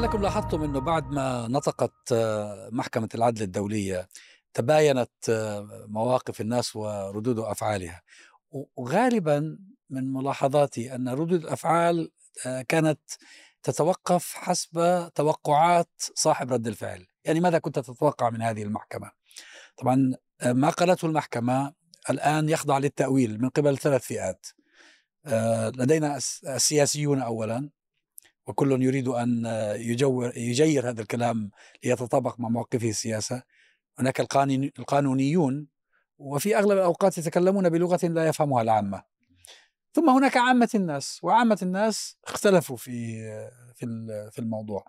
لعلكم لاحظتم إنه بعد ما نطقت آه، محكمة العدل الدولية تباينت آه، مواقف الناس وردود أفعالها. وغالبا من ملاحظاتي أن ردود الأفعال آه، كانت تتوقف حسب توقعات صاحب رد الفعل. يعني ماذا كنت تتوقع من هذه المحكمة؟ طبعا ما قالته المحكمة الآن يخضع للتأويل من قبل ثلاث فئات. لدينا السياسيون اولا وكل يريد أن يجور يجير هذا الكلام ليتطابق مع مواقفه السياسة. هناك القانونيون وفي أغلب الأوقات يتكلمون بلغة لا يفهمها العامة. ثم هناك عامة الناس وعامة الناس اختلفوا في في في الموضوع.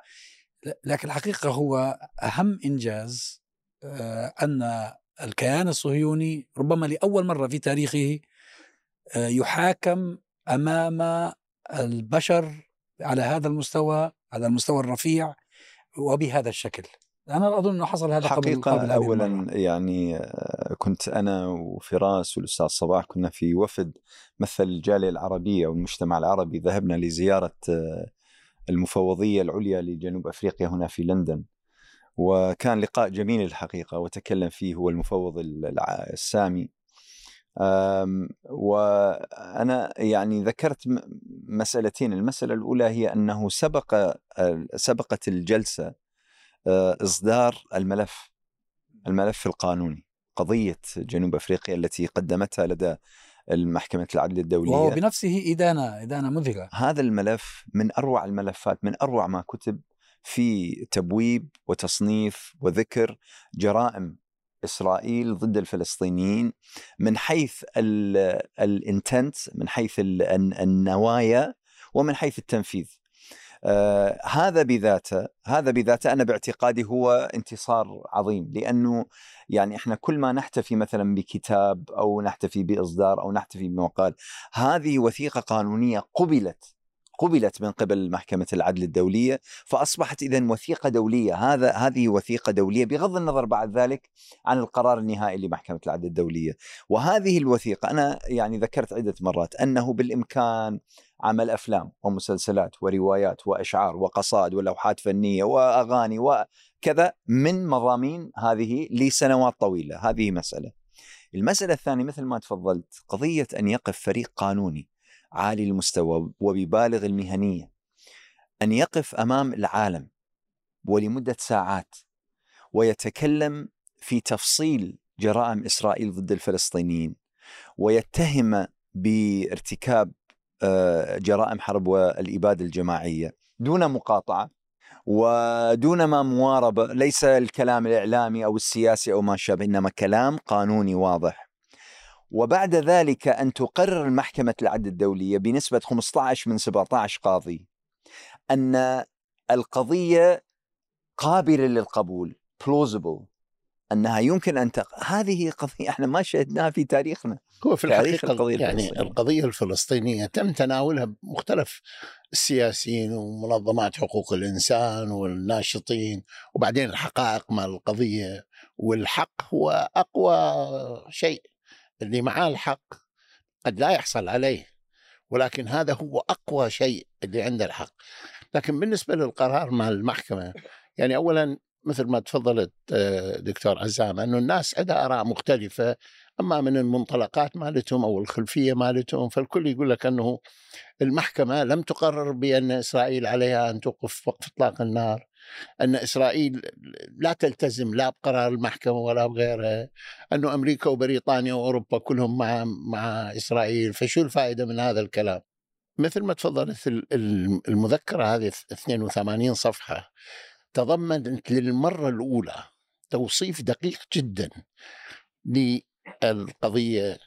لكن الحقيقة هو أهم إنجاز آه، أن الكيان الصهيوني ربما لأول مرة في تاريخه آه، يحاكم أمام البشر على هذا المستوى على المستوى الرفيع وبهذا الشكل. أنا أظن إنه حصل هذا حقيقة قبل, قبل اولا المرة. يعني آه، كنت أنا وفراس والأستاذ صباح كنا في وفد مثل الجالية العربية والمجتمع العربي. ذهبنا لزيارة آه، المفوضية العليا لجنوب أفريقيا هنا في لندن. وكان لقاء جميل الحقيقة وتكلم فيه هو المفوض السامي. وأنا يعني ذكرت مسألتين. المسألة الأولى هي أنه سبق سبقت الجلسة إصدار الملف الملف القانوني قضية جنوب أفريقيا التي قدمتها لدى المحكمة العدل الدولية. وهو بنفسه إدانة إدانة مذهلة. هذا الملف من أروع الملفات من أروع ما كتب في تبويب وتصنيف وذكر جرائم إسرائيل ضد الفلسطينيين من حيث الانتنت من حيث النوايا ومن حيث التنفيذ. آه هذا بذاته هذا بذاته أنا باعتقادي هو انتصار عظيم لأنه يعني إحنا كل ما نحتفي مثلا بكتاب أو نحتفي بإصدار أو نحتفي بمقال هذه وثيقة قانونية قبلت قبلت من قبل محكمة العدل الدولية فأصبحت إذا وثيقة دولية. هذا هذه وثيقة دولية بغض النظر بعد ذلك عن القرار النهائي لمحكمة العدل الدولية. وهذه الوثيقة أنا يعني ذكرت عدة مرات أنه بالإمكان عمل أفلام ومسلسلات وروايات وأشعار وقصائد ولوحات فنية وأغاني وكذا من مضامين هذه لسنوات طويلة. هذه مسألة. المسألة الثانية مثل ما تفضلت قضية أن يقف فريق قانوني. عالي المستوى وببالغ المهنية. أن يقف أمام العالم ولمدة ساعات ويتكلم في تفصيل جرائم إسرائيل ضد الفلسطينيين ويتهم بارتكاب آه، جرائم حرب والإبادة الجماعية دون مقاطعة ودون ما مواربة ليس الكلام الإعلامي أو السياسي أو ما شابه إنما كلام قانوني واضح. وبعد ذلك أن تقرر محكمة العدل الدولية بنسبة 15 من 17 قاضي أن القضية قابلة للقبول plausible أنها يمكن أن تق... هذه قضية إحنا ما شهدناها في تاريخنا هو في الحقيقة القضية يعني الفلسطينية. القضية الفلسطينية تم تناولها مختلف السياسيين ومنظمات حقوق الإنسان والناشطين وبعدين الحقائق مع القضية والحق هو أقوى شيء اللي معاه الحق قد لا يحصل عليه ولكن هذا هو أقوى شيء اللي عنده الحق. لكن بالنسبة للقرار مع المحكمة يعني اولا مثل ما تفضلت آه، دكتور عزام أنه الناس عندها آراء مختلفة أما من المنطلقات مالتهم أو الخلفية مالتهم فالكل يقول لك أنه المحكمة لم تقرر بأن إسرائيل عليها أن توقف وقف إطلاق النار. أن إسرائيل لا تلتزم لا بقرار المحكمة ولا بغيرها انه أمريكا وبريطانيا وأوروبا كلهم مع مع إسرائيل فشو الفائدة من هذا الكلام؟ مثل ما تفضلت المذكرة هذه 82 صفحة تضمنت للمرة الأولى توصيف دقيق جدا للقضية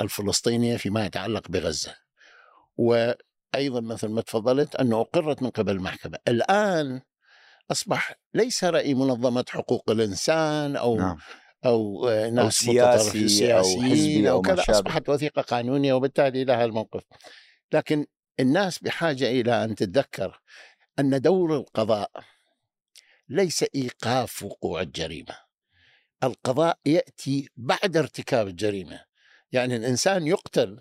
الفلسطينية فيما يتعلق بغزة. وأيضا مثل ما تفضلت أنه أقرت من قبل المحكمة، الآن أصبح ليس رأي منظمة حقوق الإنسان أو نعم. أو ناس أو سياسي سياسيين أو حزبي أو, أو كذا أصبحت وثيقة قانونية وبالتالي لها الموقف لكن الناس بحاجة إلى أن تتذكر أن دور القضاء ليس إيقاف وقوع الجريمة القضاء يأتي بعد ارتكاب الجريمة يعني الإنسان يقتل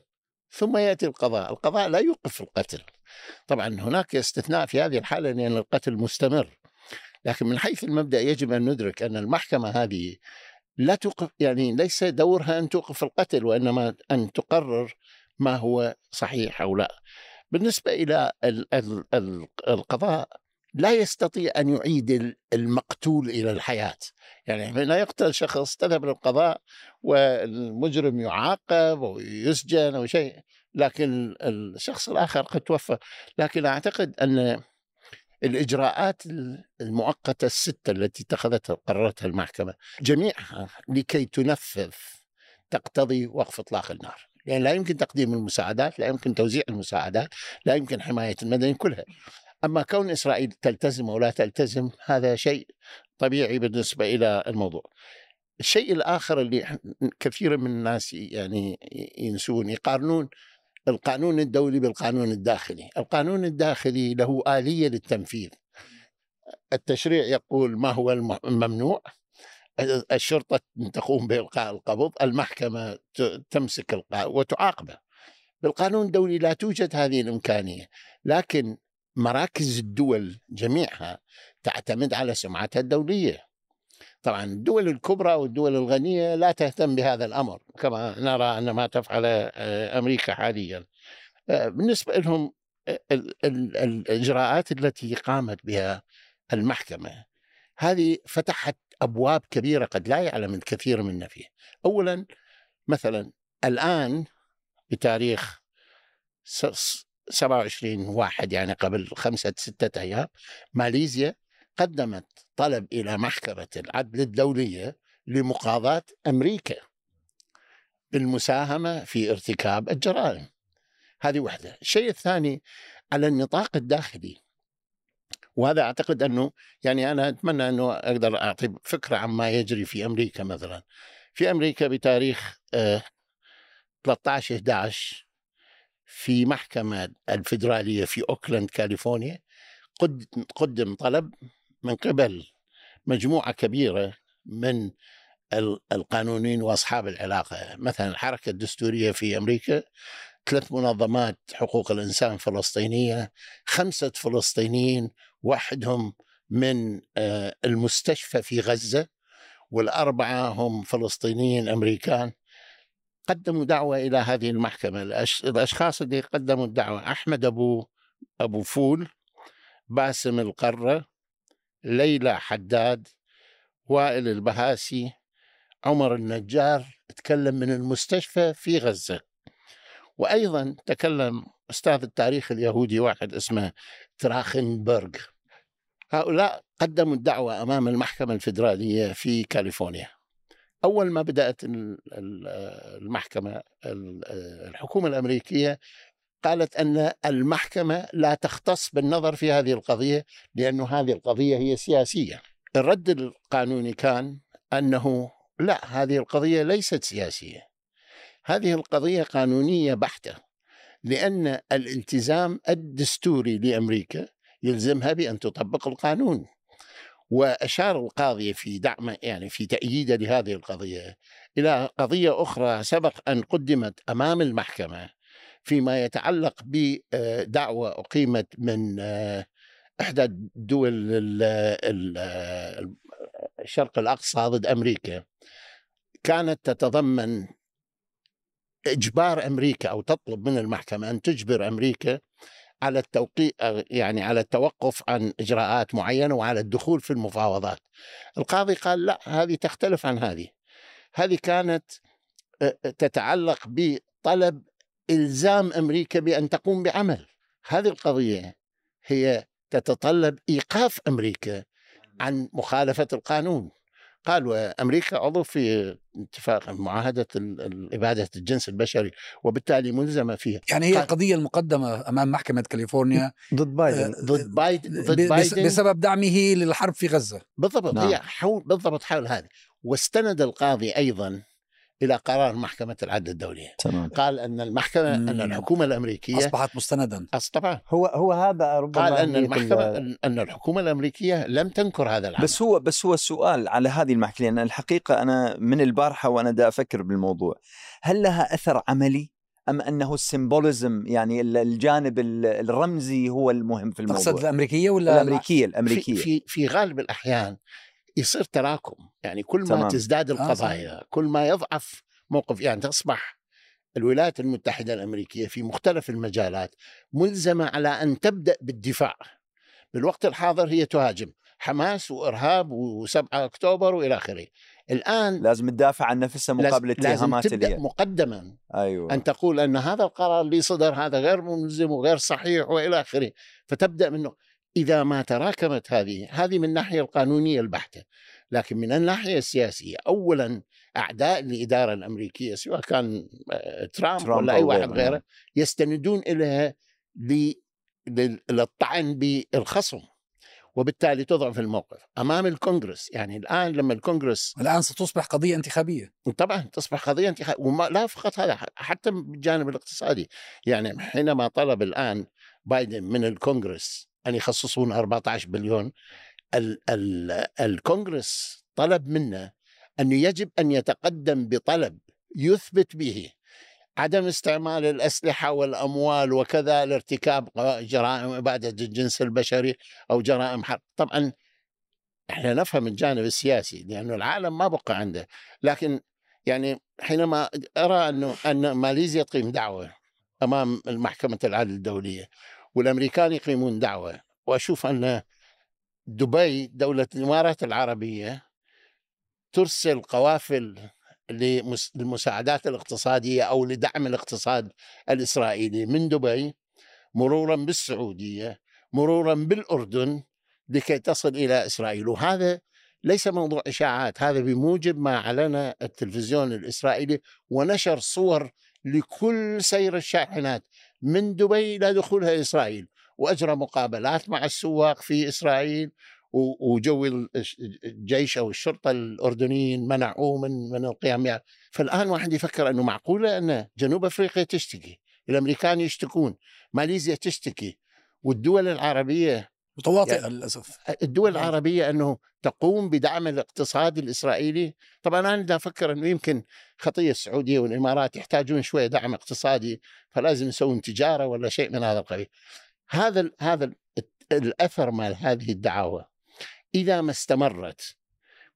ثم يأتي القضاء، القضاء لا يوقف القتل. طبعا هناك استثناء في هذه الحالة لأن القتل مستمر. لكن من حيث المبدأ يجب أن ندرك أن المحكمة هذه لا توقف يعني ليس دورها أن توقف القتل وإنما أن تقرر ما هو صحيح أو لا. بالنسبة إلى القضاء لا يستطيع أن يعيد المقتول إلى الحياة يعني حين يقتل شخص تذهب للقضاء والمجرم يعاقب ويسجن أو شيء لكن الشخص الآخر قد توفى لكن أعتقد أن الإجراءات المؤقتة الستة التي اتخذتها قررتها المحكمة جميعها لكي تنفذ تقتضي وقف إطلاق النار لأن لا يمكن تقديم المساعدات لا يمكن توزيع المساعدات لا يمكن حماية المدني كلها أما كون إسرائيل تلتزم أو لا تلتزم هذا شيء طبيعي بالنسبة إلى الموضوع. الشيء الآخر اللي كثير من الناس يعني ينسون يقارنون القانون الدولي بالقانون الداخلي، القانون الداخلي له آلية للتنفيذ. التشريع يقول ما هو الممنوع الشرطة تقوم بإلقاء القبض، المحكمة تمسك القاء وتعاقبه. بالقانون الدولي لا توجد هذه الإمكانية، لكن مراكز الدول جميعها تعتمد على سمعتها الدولية. طبعا الدول الكبرى والدول الغنية لا تهتم بهذا الأمر كما نرى أن ما تفعل آه، أمريكا حاليا. آه، بالنسبة لهم آه، الإجراءات التي قامت بها المحكمة هذه فتحت أبواب كبيرة قد لا يعلم الكثير منا فيها. اولا مثلا الآن بتاريخ 27 واحد يعني قبل خمسة ستة أيام ماليزيا قدمت طلب إلى محكمة العدل الدولية لمقاضاة أمريكا بالمساهمة في ارتكاب الجرائم. هذه وحدة الشيء الثاني على النطاق الداخلي وهذا أعتقد أنه يعني أنا أتمنى أنه أقدر أعطي فكرة عما يجري في أمريكا مثلا. في أمريكا بتاريخ 13 11 في محكمة الفيدرالية في أوكلاند كاليفورنيا قدم طلب من قبل مجموعة كبيرة من القانونيين وأصحاب العلاقة، مثلا الحركة الدستورية في أمريكا ثلاث منظمات حقوق الإنسان فلسطينية، خمسة فلسطينيين وحدهم من آه، المستشفى في غزة والأربعة هم فلسطينيين أمريكان. قدموا دعوة إلى هذه المحكمة. الأشخاص اللي قدموا الدعوة أحمد أبو أبو فول باسم القرة ليلى حداد وائل البهاسي عمر النجار تكلم من المستشفى في غزة. وأيضا تكلم أستاذ التاريخ اليهودي واحد اسمه تراخنبرغ. هؤلاء قدموا الدعوة أمام المحكمة الفيدرالية في كاليفورنيا. أول ما بدأت المحكمة الحكومة الأمريكية قالت أن المحكمة لا تختص بالنظر في هذه القضية لأنه هذه القضية هي سياسية. الرد القانوني كان أنه لا هذه القضية ليست سياسية. هذه القضية قانونية بحتة لأن الالتزام الدستوري لأمريكا يلزمها بأن تطبق القانون. وأشار القاضي في دعم يعني في تأييده لهذه القضية إلى قضية أخرى سبق أن قدمت أمام المحكمة فيما يتعلق بدعوه أقيمت من إحدى دول الشرق الأقصى ضد أمريكا كانت تتضمن إجبار أمريكا أو تطلب من المحكمة أن تجبر أمريكا على التوقيع يعني على التوقف عن إجراءات معينة وعلى الدخول في المفاوضات. القاضي قال لا هذه تختلف عن هذه. هذه كانت تتعلق بطلب إلزام أمريكا بأن تقوم بعمل. هذه القضية هي تتطلب إيقاف أمريكا عن مخالفة القانون. قال وامريكا عضو في اتفاق معاهدة إبادة الجنس البشري وبالتالي ملزمه فيها يعني هي القضية المقدمة أمام محكمة كاليفورنيا ضد بايدن آه، ضد بايدن ضد بايدن بسبب دعمه للحرب في غزة بالضبط نعم. هي حول بالضبط حول هذه واستند القاضي أيضا إلى قرار محكمة العدل الدولية. تمام. قال أن المحكمة مم. ان الحكومة الأمريكية أصبحت مستندا. طبعا. هو هو هذا ربما قال أن المحكمة أن الحكومة الأمريكية لم تنكر هذا العمل. بس هو بس هو السؤال على هذه المحكمة لأن الحقيقة أنا من البارحة وأنا دا أفكر بالموضوع. هل لها أثر عملي؟ أم أنه السيمبوليزم يعني الجانب الرمزي هو المهم في الموضوع؟ تقصد الأمريكية ولا الأمريكية الأمريكية. في في, في غالب الأحيان يصير تراكم. يعني كل ما تمام. تزداد آه، القضايا آه كل ما يضعف موقف يعني تصبح الولايات المتحدة الأمريكية في مختلف المجالات ملزمة على أن تبدأ بالدفاع. بالوقت الحاضر هي تهاجم حماس وإرهاب و7 أكتوبر وإلى آخره. الآن لازم تدافع عن نفسها مقابل اتهامات لازم تبدأ مقدما. أيوة. أن تقول أن هذا القرار اللي صدر هذا غير ملزم وغير صحيح وإلى آخره. فتبدأ منه إذا ما تراكمت هذه هذه من الناحية القانونية البحتة لكن من الناحية السياسية أولا أعداء الإدارة الأمريكية سواء كان آه، ترامب, ترامب ولا أي واحد غيره نعم. يستندون إليها للطعن بالخصم وبالتالي تضعف الموقف أمام الكونغرس. يعني الآن لما الكونغرس الآن ستصبح قضية انتخابية. طبعا تصبح قضية انتخابيه وما لا فقط هذا حتى بالجانب الاقتصادي. يعني حينما طلب الآن بايدن من الكونغرس أن يخصصون 14 بليون ال ال الكونغرس طلب منه انه يجب أن يتقدم بطلب يثبت به عدم استعمال الأسلحة والأموال وكذا لارتكاب جرائم إبادة الجنس البشري أو جرائم حرب، طبعا إحنا نفهم الجانب السياسي لأنه العالم ما بقى عنده، لكن يعني حينما أرى أنه أن ماليزيا تقيم دعوة أمام محكمه العدل الدولية والأمريكان يقيمون دعوة. وأشوف أن دبي دولة الإمارات العربية ترسل قوافل للمساعدات الاقتصادية أو لدعم الاقتصاد الإسرائيلي من دبي مرورا بالسعودية مرورا بالأردن لكي تصل إلى إسرائيل. وهذا ليس موضوع إشاعات هذا بموجب ما أعلن التلفزيون الإسرائيلي ونشر صور لكل سير الشاحنات من دبي إلى دخولها إسرائيل وأجرى مقابلات مع السواق في إسرائيل وجو الجيش أو الشرطة الأردنيين منعوه من من القيام يعني فالآن واحد يفكر أنه معقولة أن جنوب أفريقيا تشتكي الأمريكان يشتكون ماليزيا تشتكي والدول العربية متواطئة يعني للأسف. الدول نعم. العربية أنه تقوم بدعم الاقتصاد الإسرائيلي. طبعا أنا أفكر أنه يمكن خطية السعودية والإمارات يحتاجون شوية دعم اقتصادي فلازم يسوون تجارة ولا شيء من هذا القبيل. هذا هذا الأثر مال هذه الدعاوى إذا ما استمرت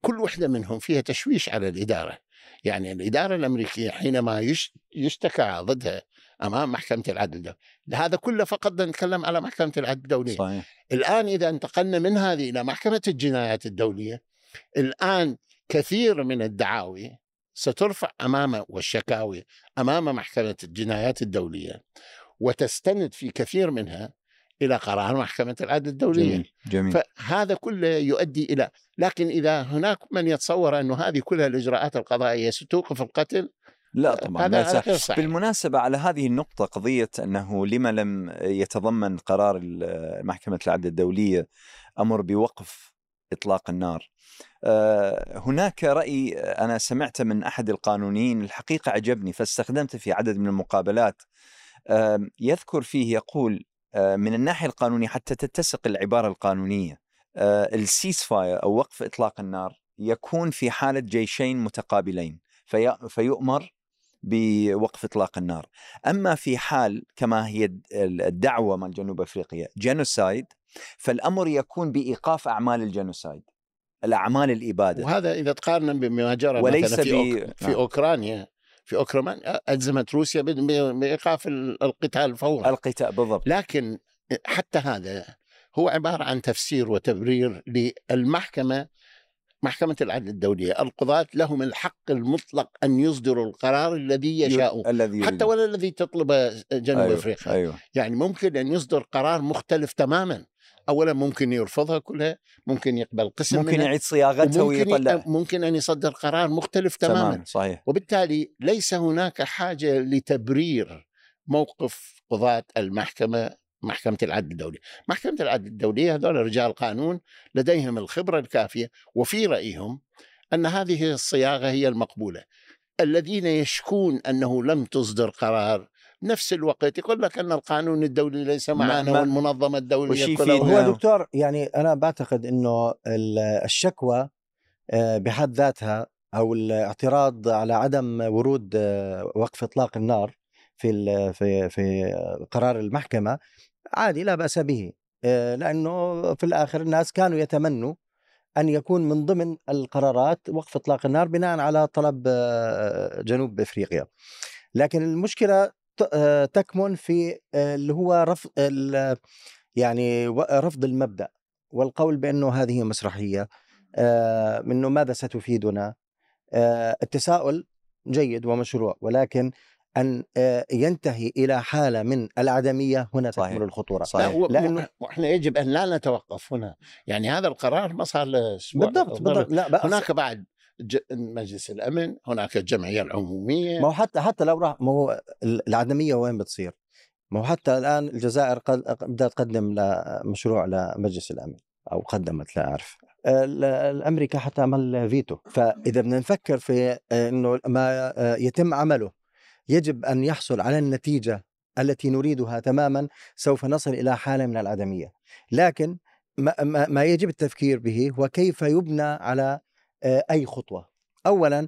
كل وحدة منهم فيها تشويش على الإدارة. يعني الإدارة الأمريكية حينما يشتكى ضدها أمام محكمة العدل الدولي هذا كله فقط نتكلم على محكمة العدل الدولية صحيح. الآن إذا انتقلنا من هذه إلى محكمة الجنايات الدولية الآن كثير من الدعاوي سترفع أمام والشكاوي أمام محكمة الجنايات الدولية وتستند في كثير منها إلى قرار محكمة العدل الدولية جميل. جميل. فهذا كله يؤدي إلى لكن إذا هناك من يتصور انه هذه كلها الإجراءات القضائية ستوقف القتل لا طبعا هذا لا غير صحيح. بالمناسبة على هذه النقطة قضية أنه لما لم يتضمن قرار محكمة العدل الدولية أمر بوقف إطلاق النار آه، هناك رأي أنا سمعته من أحد القانونيين الحقيقة عجبني فاستخدمته في عدد من المقابلات يذكر فيه يقول آه، من الناحية القانونية حتى تتسق العبارة القانونية آه، ال ceasefire أو وقف إطلاق النار يكون في حالة جيشين متقابلين في فيؤمر بوقف إطلاق النار. أما في حال كما هي الدعوة مال جنوب أفريقيا genocide فالأمر يكون بإيقاف أعمال ال genocide الأعمال الإبادة. وهذا إذا تقارنا بما جرى وليس مثلا في, أوك... في نعم. أوكرانيا في اوكران الزمت روسيا بإيقاف القتال فورا. القتال بالضبط. لكن حتى هذا هو عبارة عن تفسير وتبرير للمحكمة محكمة العدل الدولية القضاة لهم الحق المطلق أن يصدروا القرار الذي يشاءوا الذي حتى ولا الذي تطلبه جنوب أيوه. أفريقيا. أيوه. يعني ممكن أن يصدر قرار مختلف تماما. اولا ممكن يرفضها كلها ممكن يقبل قسم ممكن يعيد صياغتها ويطلع ممكن أن يصدر قرار مختلف تماما. تمام صحيح. وبالتالي ليس هناك حاجة لتبرير موقف قضاة المحكمة محكمة العدل الدولي محكمة العدل الدولية هذول رجال قانون لديهم الخبرة الكافية وفي رأيهم أن هذه الصياغة هي المقبولة. الذين يشكون أنه لم تصدر قرار نفس الوقت يقول لك أن القانون الدولي ليس معنا والمنظمة الدولية كلها هو دكتور يعني أنا بعتقد إنه الشكوى آه، بحد ذاتها أو الاعتراض على عدم ورود آه، وقف إطلاق النار في في في قرار المحكمة عادي لا بأس به. آه، لأنه في الآخر الناس كانوا يتمنوا أن يكون من ضمن القرارات وقف إطلاق النار بناء على طلب آه، جنوب إفريقيا. لكن المشكلة آه، تكمن في اللي هو رفض يعني رفض المبدأ والقول بأنه هذه مسرحية إنه ماذا ستفيدنا؟ التساؤل جيد ومشروع ولكن أن آه، ينتهي إلى حالة من العدمية هنا صحيح. تكمن الخطورة صحيح. لأنه وإحنا يجب أن لا نتوقف هنا يعني هذا القرار ما صار أسبوع بالضبط بالضبط لا. هناك بعد مجلس الأمن هناك الجمعية العمومية ما هو حتى حتى لو راح ما هو العدمية وين بتصير؟ ما هو حتى الآن الجزائر بدها تقدم مشروع لمجلس الأمن أو قدمت لا أعرف الأمريكا حتى عمل فيتو فإذا بدنا نفكر في إنه ما آه، يتم عمله يجب أن يحصل على النتيجة التي نريدها تماما سوف نصل إلى حالة من العدميه لكن ما, ما يجب التفكير به هو كيف يبنى على آه، أي خطوة. اولا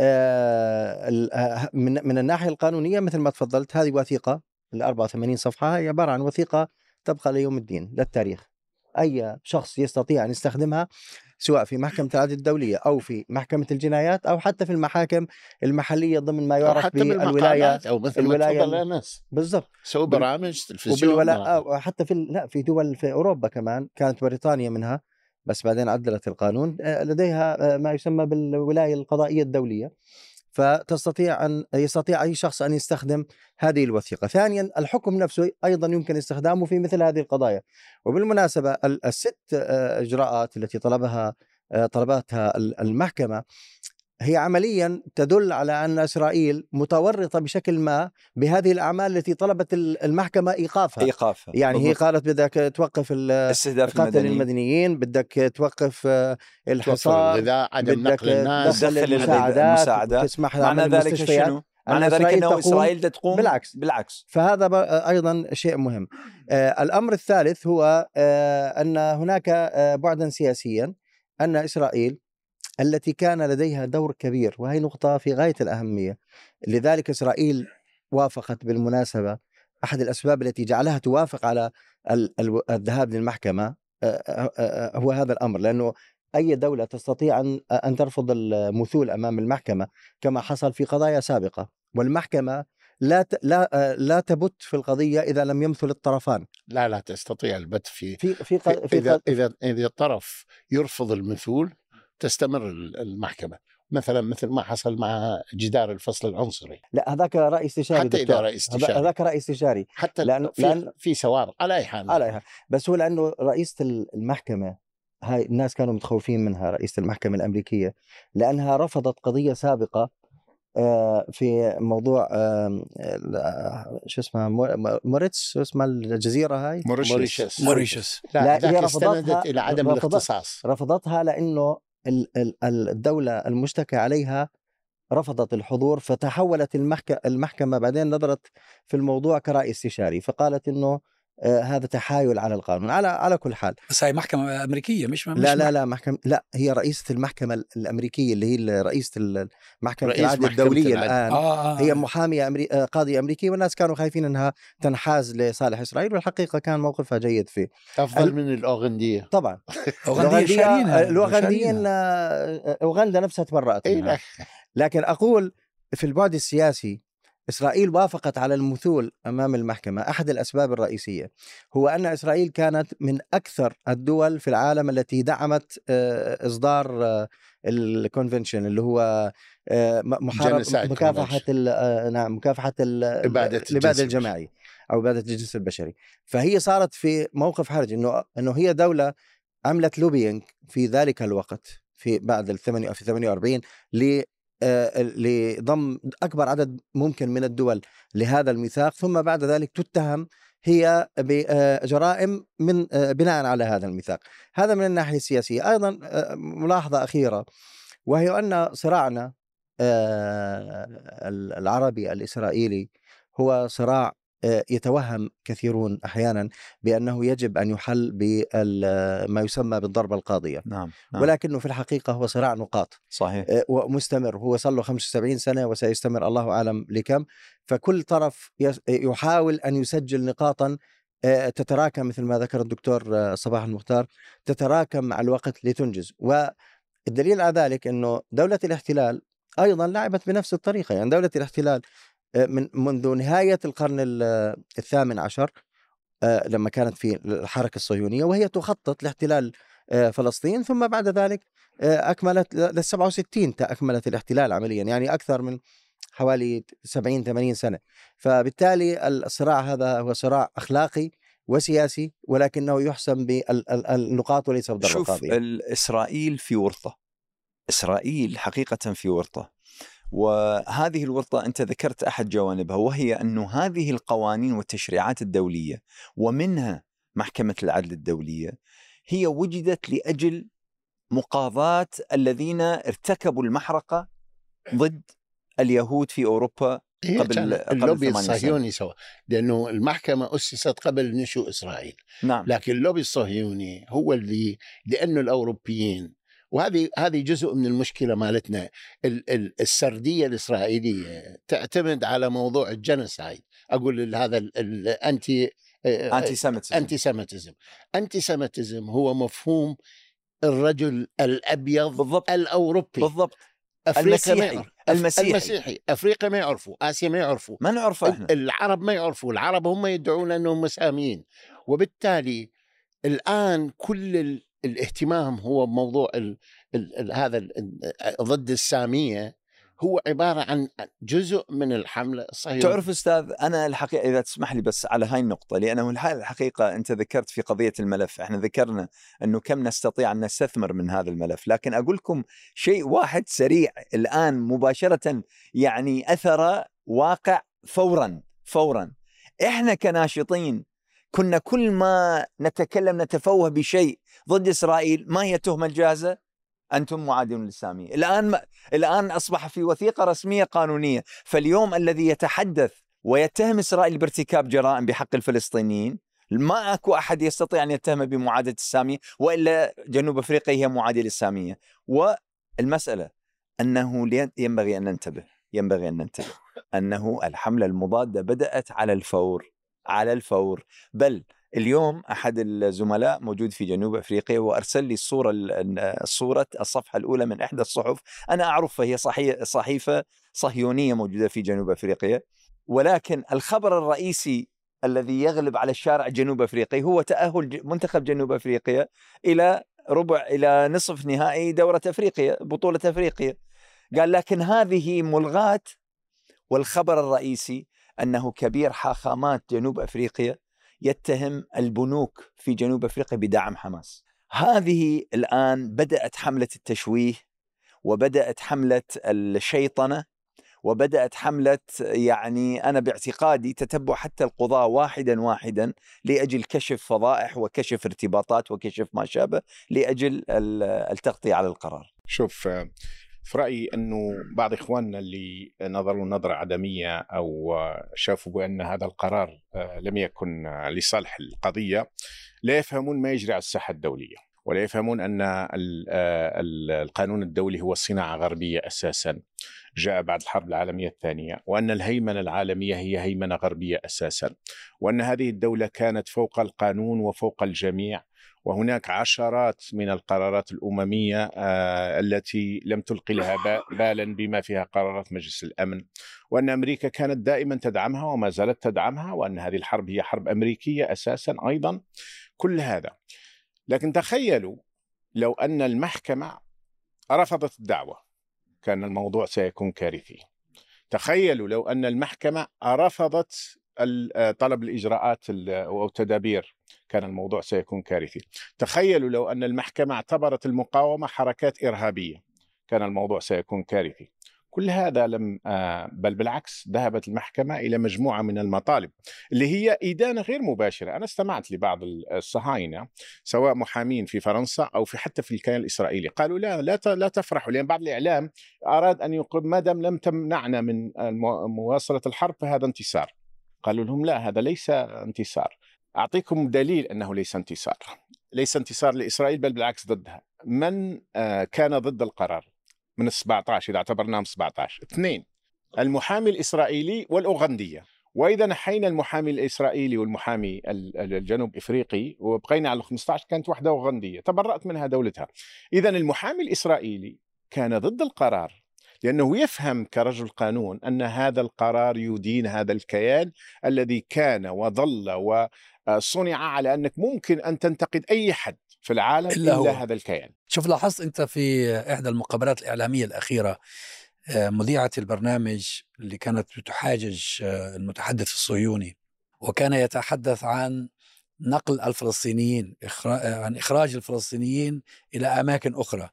آه، آه، من الناحية القانونية مثل ما تفضلت هذه وثيقة ال 84 صفحة هي عبارة عن وثيقة تبقى ليوم الدين للتاريخ. أي شخص يستطيع أن يستخدمها سواء في محكمة العدل الدولية أو في محكمة الجنايات أو حتى في المحاكم المحلية ضمن ما يعرف بالولاية أو مثل الولاية ما بالضبط. سووا برامج تلفزيون وبالولا... حتى في لا في دول في أوروبا كمان كانت بريطانيا منها بس بعدين عدلت القانون آه، لديها آه، ما يسمى بالولاية القضائية الدولية. فتستطيع أن يستطيع أي شخص أن يستخدم هذه الوثيقة. ثانيا الحكم نفسه أيضا يمكن استخدامه في مثل هذه القضايا. وبالمناسبة الست آه، إجراءات التي طلبها آه، طلبتها المحكمة هي عمليا تدل على أن إسرائيل متورطة بشكل ما بهذه الأعمال التي طلبت المحكمة إيقافها. إيقافها. يعني هي قالت بدك توقف استهداف قتل المدنيين. المدنيين بدك توقف آه، الحصار الغذاء عدم نقل الناس. تدخل المساعدات تسمح معنى ذلك شنو؟ معنى ذلك إنه إسرائيل تقوم بالعكس. بالعكس. فهذا أيضا شيء مهم. آه الأمر الثالث هو آه أن هناك آه بعدا سياسيا أن إسرائيل التي كان لديها دور كبير وهي نقطة في غاية الأهمية. لذلك إسرائيل وافقت بالمناسبة. أحد الأسباب التي جعلها توافق على الذهاب للمحكمة هو هذا الأمر. لأنه أي دولة تستطيع أن أن ترفض المثول أمام المحكمة كما حصل في قضايا سابقة. والمحكمة لا لا لا تبت في القضية إذا لم يمثل الطرفان. لا لا تستطيع البت في في في, في, في إذا إذا إذا الطرف يرفض المثول تستمر المحكمة. مثلا مثل ما حصل مع جدار الفصل العنصري. لا هذاك راي استشاري حتى إذا راي استشاري هذاك راي استشاري حتى لأن في, لأن في سوار على أي حال. على أي حال. بس هو لأنه رئيسة المحكمة هاي الناس كانوا متخوفين منها رئيسة المحكمة الأمريكية لأنها رفضت قضية سابقة آه، في موضوع شو اسمه موريتس شو اسمها الجزيرة هاي؟ موريشيس موريشيس لا, لا هي رفضتها إلى عدم الاختصاص. رفضتها لأنه الدولة المشتكى عليها رفضت الحضور فتحولت المحكمة بعدين نظرت في الموضوع كرأي استشاري فقالت أنه هذا تحايل على القانون على على كل حال. بس هي محكمة أمريكية مش, مش لا لا لا محكمه لا هي رئيسة المحكمة الأمريكية اللي هي رئيسة محكمة العدل الدولية الآن. آه آه. هي محامية أمري... آه، قاضية أمريكية والناس كانوا خايفين إنها تنحاز لصالح إسرائيل والحقيقة كان موقفها جيد فيه. أفضل ال... من الأوغندية. طبعا. الاوغنديين الأوغنديين آه، أوغندا نفسها تبرأت منها. لكن أقول في البعد السياسي إسرائيل وافقت على المثول أمام المحكمة أحد الأسباب الرئيسية. هو أن إسرائيل كانت من أكثر الدول في العالم التي دعمت آه، إصدار آه، ال convention اللي هو آه، محاربة مكافحة نعم مكافحة الإبادة الجماعي أو إبادة الجنس البشري. فهي صارت في موقف حرج إنه إنه هي دولة عملت lobbying في ذلك الوقت في بعد ال 48 آه، لضم أكبر عدد ممكن من الدول لهذا الميثاق ثم بعد ذلك تتهم هي بجرائم آه، من آه، بناء على هذا الميثاق. هذا من الناحية السياسية. أيضا ملاحظة أخيرة وهي أن صراعنا العربي الإسرائيلي هو صراع آه، يتوهم كثيرون أحيانا بأنه يجب أن يحل بما يسمى بالضربة القاضية. نعم. نعم. ولكنه في الحقيقة هو صراع نقاط صحيح. آه، ومستمر. هو صار له 75 سنة وسيستمر الله أعلم لكم. فكل طرف يحاول أن يسجل نقاطا آه، تتراكم مثل ما ذكر الدكتور صباح المختار تتراكم مع الوقت لتنجز. والدليل على ذلك إنه دولة الاحتلال أيضا لعبت بنفس الطريقة. يعني دولة الاحتلال آه، من منذ نهاية القرن الثامن عشر آه، لما كانت في الحركة الصهيونية وهي تخطط لاحتلال آه، فلسطين. ثم بعد ذلك أكملت لل 67 أكملت الاحتلال عمليا يعني أكثر من حوالي 70 80 سنة. فبالتالي الصراع هذا هو صراع أخلاقي وسياسي ولكنه يحسم بالنقاط وليس القاضية. شوف إسرائيل في ورطة. إسرائيل حقيقه في ورطة. وهذه الورطة أنت ذكرت أحد جوانبها وهي أن هذه القوانين والتشريعات الدولية ومنها محكمة العدل الدولية هي وجدت لأجل مقاضاة الذين ارتكبوا المحرقة ضد اليهود في أوروبا قبل اللوبي الصهيوني سوا لأنه المحكمة أسست قبل نشوء إسرائيل. نعم. لكن اللوبي الصهيوني هو اللي لأنه الأوروبيين وهذه هذه جزء من المشكلة مالتنا السردية الإسرائيلية. تعتمد على موضوع ال genocide أقول هذا الانتي anti-Semitism anti-Semitism anti-Semitism هو مفهوم الرجل الأبيض بالضبط. الأوروبي. بالضبط. المسيحي المسيحي. المسيحي. أفريقيا ما يعرفوا آسيا ما يعرفوا ما نعرفه إحنا. العرب ما يعرفوا العرب هم يدعون أنهم مساميين وبالتالي الآن كل الاهتمام هو بموضوع ال ال ال هذا ال ضد السامية هو عبارة عن جزء من الحملة الصهيونيه تعرف أستاذ أنا الحقيقة إذا تسمح لي بس على هاي النقطة لأنه الحقيقة أنت ذكرت في قضية الملف إحنا ذكرنا إنه كم نستطيع أن نستثمر من هذا الملف لكن أقول لكم شيء واحد سريع الآن مباشرة يعني أثر واقع فورا فورا. إحنا كناشطين كنا كل ما نتكلم نتفوه بشيء ضد إسرائيل ما هي التهمة الجاهزة؟ أنتم معادون للسامية، الآن ما الآن أصبح في وثيقة رسمية قانونية، فاليوم الذي يتحدث ويتهم إسرائيل بارتكاب جرائم بحق الفلسطينيين ما أكو أحد يستطيع أن يتهم بمعاداه السامية وإلا جنوب أفريقيا هي معاديه للساميه، والمسألة أنه ينبغي أن ننتبه، ينبغي أن ننتبه. أنه الحملة المضادة بدأت على الفور. على الفور. بل اليوم أحد الزملاء موجود في جنوب أفريقيا وارسل لي الصورة الصورة الصفحة الأولى من إحدى الصحف. أنا اعرفها هي صحيفة صهيونية موجودة في جنوب أفريقيا. ولكن الخبر الرئيسي الذي يغلب على الشارع الجنوب افريقي هو تأهل منتخب جنوب أفريقيا إلى ربع إلى نصف نهائي دورة أفريقيا بطولة أفريقيا. قال لكن هذه ملغاة والخبر الرئيسي أنه كبير حاخامات جنوب أفريقيا يتهم البنوك في جنوب أفريقيا بدعم حماس. هذه الآن بدأت حملة التشويه وبدأت حملة الشيطنة وبدأت حملة يعني أنا باعتقادي تتبع حتى القضاة واحدا واحدا لأجل كشف فضائح وكشف ارتباطات وكشف ما شابه لأجل التغطية على القرار. شوف في رأيي أنه بعض إخواننا اللي نظروا نظرة عدمية أو شافوا بأن هذا القرار آه، لم يكن لصالح القضية لا يفهمون ما يجري على الساحة الدولية ولا يفهمون أن آه، القانون الدولي هو صناعة غربية أساسا جاء بعد الحرب العالمية الثانية وأن الهيمنة العالمية هي هيمنة غربية أساسا وأن هذه الدولة كانت فوق القانون وفوق الجميع وهناك عشرات من القرارات الأممية آه، التي لم تلقي لها بالا بما فيها قرارات مجلس الأمن. وأن أمريكا كانت دائما تدعمها وما زالت تدعمها وأن هذه الحرب هي حرب أمريكية أساسا أيضا. كل هذا. لكن تخيلوا لو أن المحكمة رفضت الدعوة كان الموضوع سيكون كارثي. تخيلوا لو أن المحكمة رفضت طلب الإجراءات أو التدابير كان الموضوع سيكون كارثي. تخيلوا لو أن المحكمة اعتبرت المقاومة حركات إرهابية كان الموضوع سيكون كارثي. كل هذا لم آه، بل بالعكس ذهبت المحكمة إلى مجموعة من المطالب اللي هي إدانة غير مباشرة. أنا استمعت لبعض الصهاينة سواء محامين في فرنسا أو في حتى في الكيان الإسرائيلي. قالوا لا لا لا تفرحوا لأن بعض الإعلام أراد أن يقول ما دام لم تمنعنا من مواصلة الحرب فهذا انتصار. قالوا لهم لا هذا ليس انتصار. أعطيكم دليل أنه ليس انتصار. ليس انتصار لإسرائيل بل بالعكس ضدها. من آه، كان ضد القرار؟ من ال 17 إذا اعتبرناهم 17 اثنين المحامي الإسرائيلي والأوغندية. وإذا نحينا المحامي الإسرائيلي والمحامي الجنوب إفريقي وبقينا على 15 كانت واحدة أوغندية. تبرأت منها دولتها. إذا المحامي الإسرائيلي كان ضد القرار. لأنه يفهم كرجل قانون أن هذا القرار يدين هذا الكيان الذي كان وظل وصنع على أنك ممكن أن تنتقد أي حد في العالم إلا, إلا هذا الكيان. شوف لاحظت أنت في إحدى المقابلات الإعلامية الأخيرة آه، مذيعة البرنامج اللي كانت بتحاجج آه، المتحدث الصهيوني وكان يتحدث عن نقل الفلسطينيين آه، عن إخراج الفلسطينيين إلى أماكن أخرى.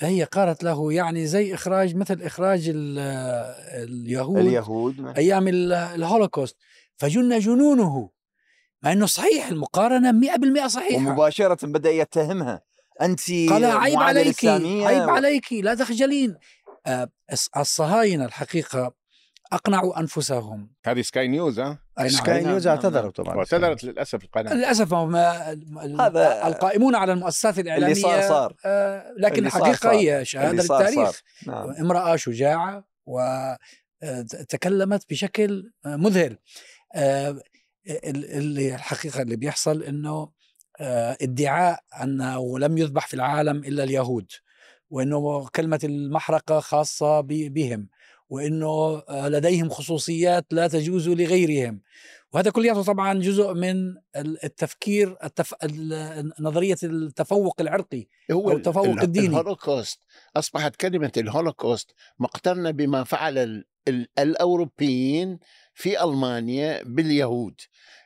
فهي قالت له يعني زي إخراج مثل إخراج اليهود اليهود أيام الهولوكوست. فجن جنونه مع أنه صحيح المقارنة 100% صحيحة. ومباشرة بدأ يتهمها. أنت قال عيب عليك عيب. عليك لا تخجلين. آه، الصهاينة الحقيقة أقنعوا أنفسهم. هذه سكاي نيوز ها؟ نعم. سكاي نيوز نعم، اعتذروا نعم. طبعا. اعتذرت للأسف القناة. للأسف هذا القائمون على المؤسسات الإعلامية اللي صار صار. آه لكن الحقيقة هي شهادة للتاريخ. نعم. امرأة شجاعة وتكلمت بشكل مذهل. آه اللي الحقيقة اللي بيحصل آه، ادعاء أنه لم يذبح في العالم إلا اليهود وإنه كلمة المحرقة خاصة بهم. وإنه آه، لديهم خصوصيات لا تجوز لغيرهم. وهذا كلياته طبعا جزء من التفكير التف... نظرية التفوق العرقي هو أو التفوق الديني. الهولوكوست أصبحت كلمة الهولوكوست مقترنة بما فعل ال... ال... الأوروبيين في ألمانيا باليهود.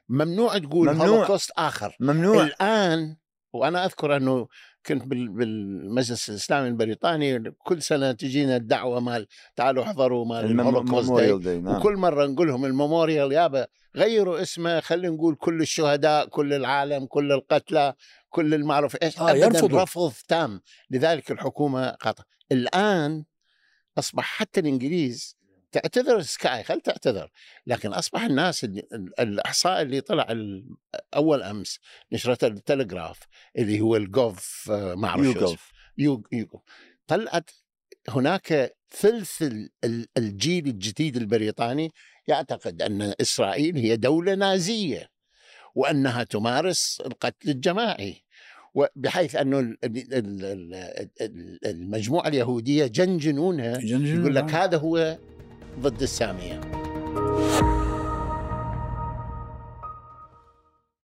ممنوع تقول ممنوع. هولوكوست آخر. ممنوع. الآن وأنا أذكر أنه كنت بالمجلس الإسلامي البريطاني كل سنة تجينا الدعوة مال تعالوا احضروا مال ال Memorial Day نعم. وكل مرة نقول لهم ال Memorial يابا غيروا اسمه خلينا نقول كل الشهداء كل العالم كل القتلى كل المعروف. إيش آه ابدا رفض تام. لذلك الحكومة قطع الآن أصبح حتى الإنجليز تعتذر سكاي خل تعتذر. لكن أصبح الناس الأحصاء اللي طلع أول أمس نشرته التلغراف اللي هو الجوف آه، ما أعرف يوغوف يوغوف طلعت هناك ثلث الجيل الجديد البريطاني يعتقد أن إسرائيل هي دولة نازية وأنها تمارس القتل الجماعي. بحيث انه المجموعة اليهودية جنجنونها يقول لك هذا هو ضد السامية.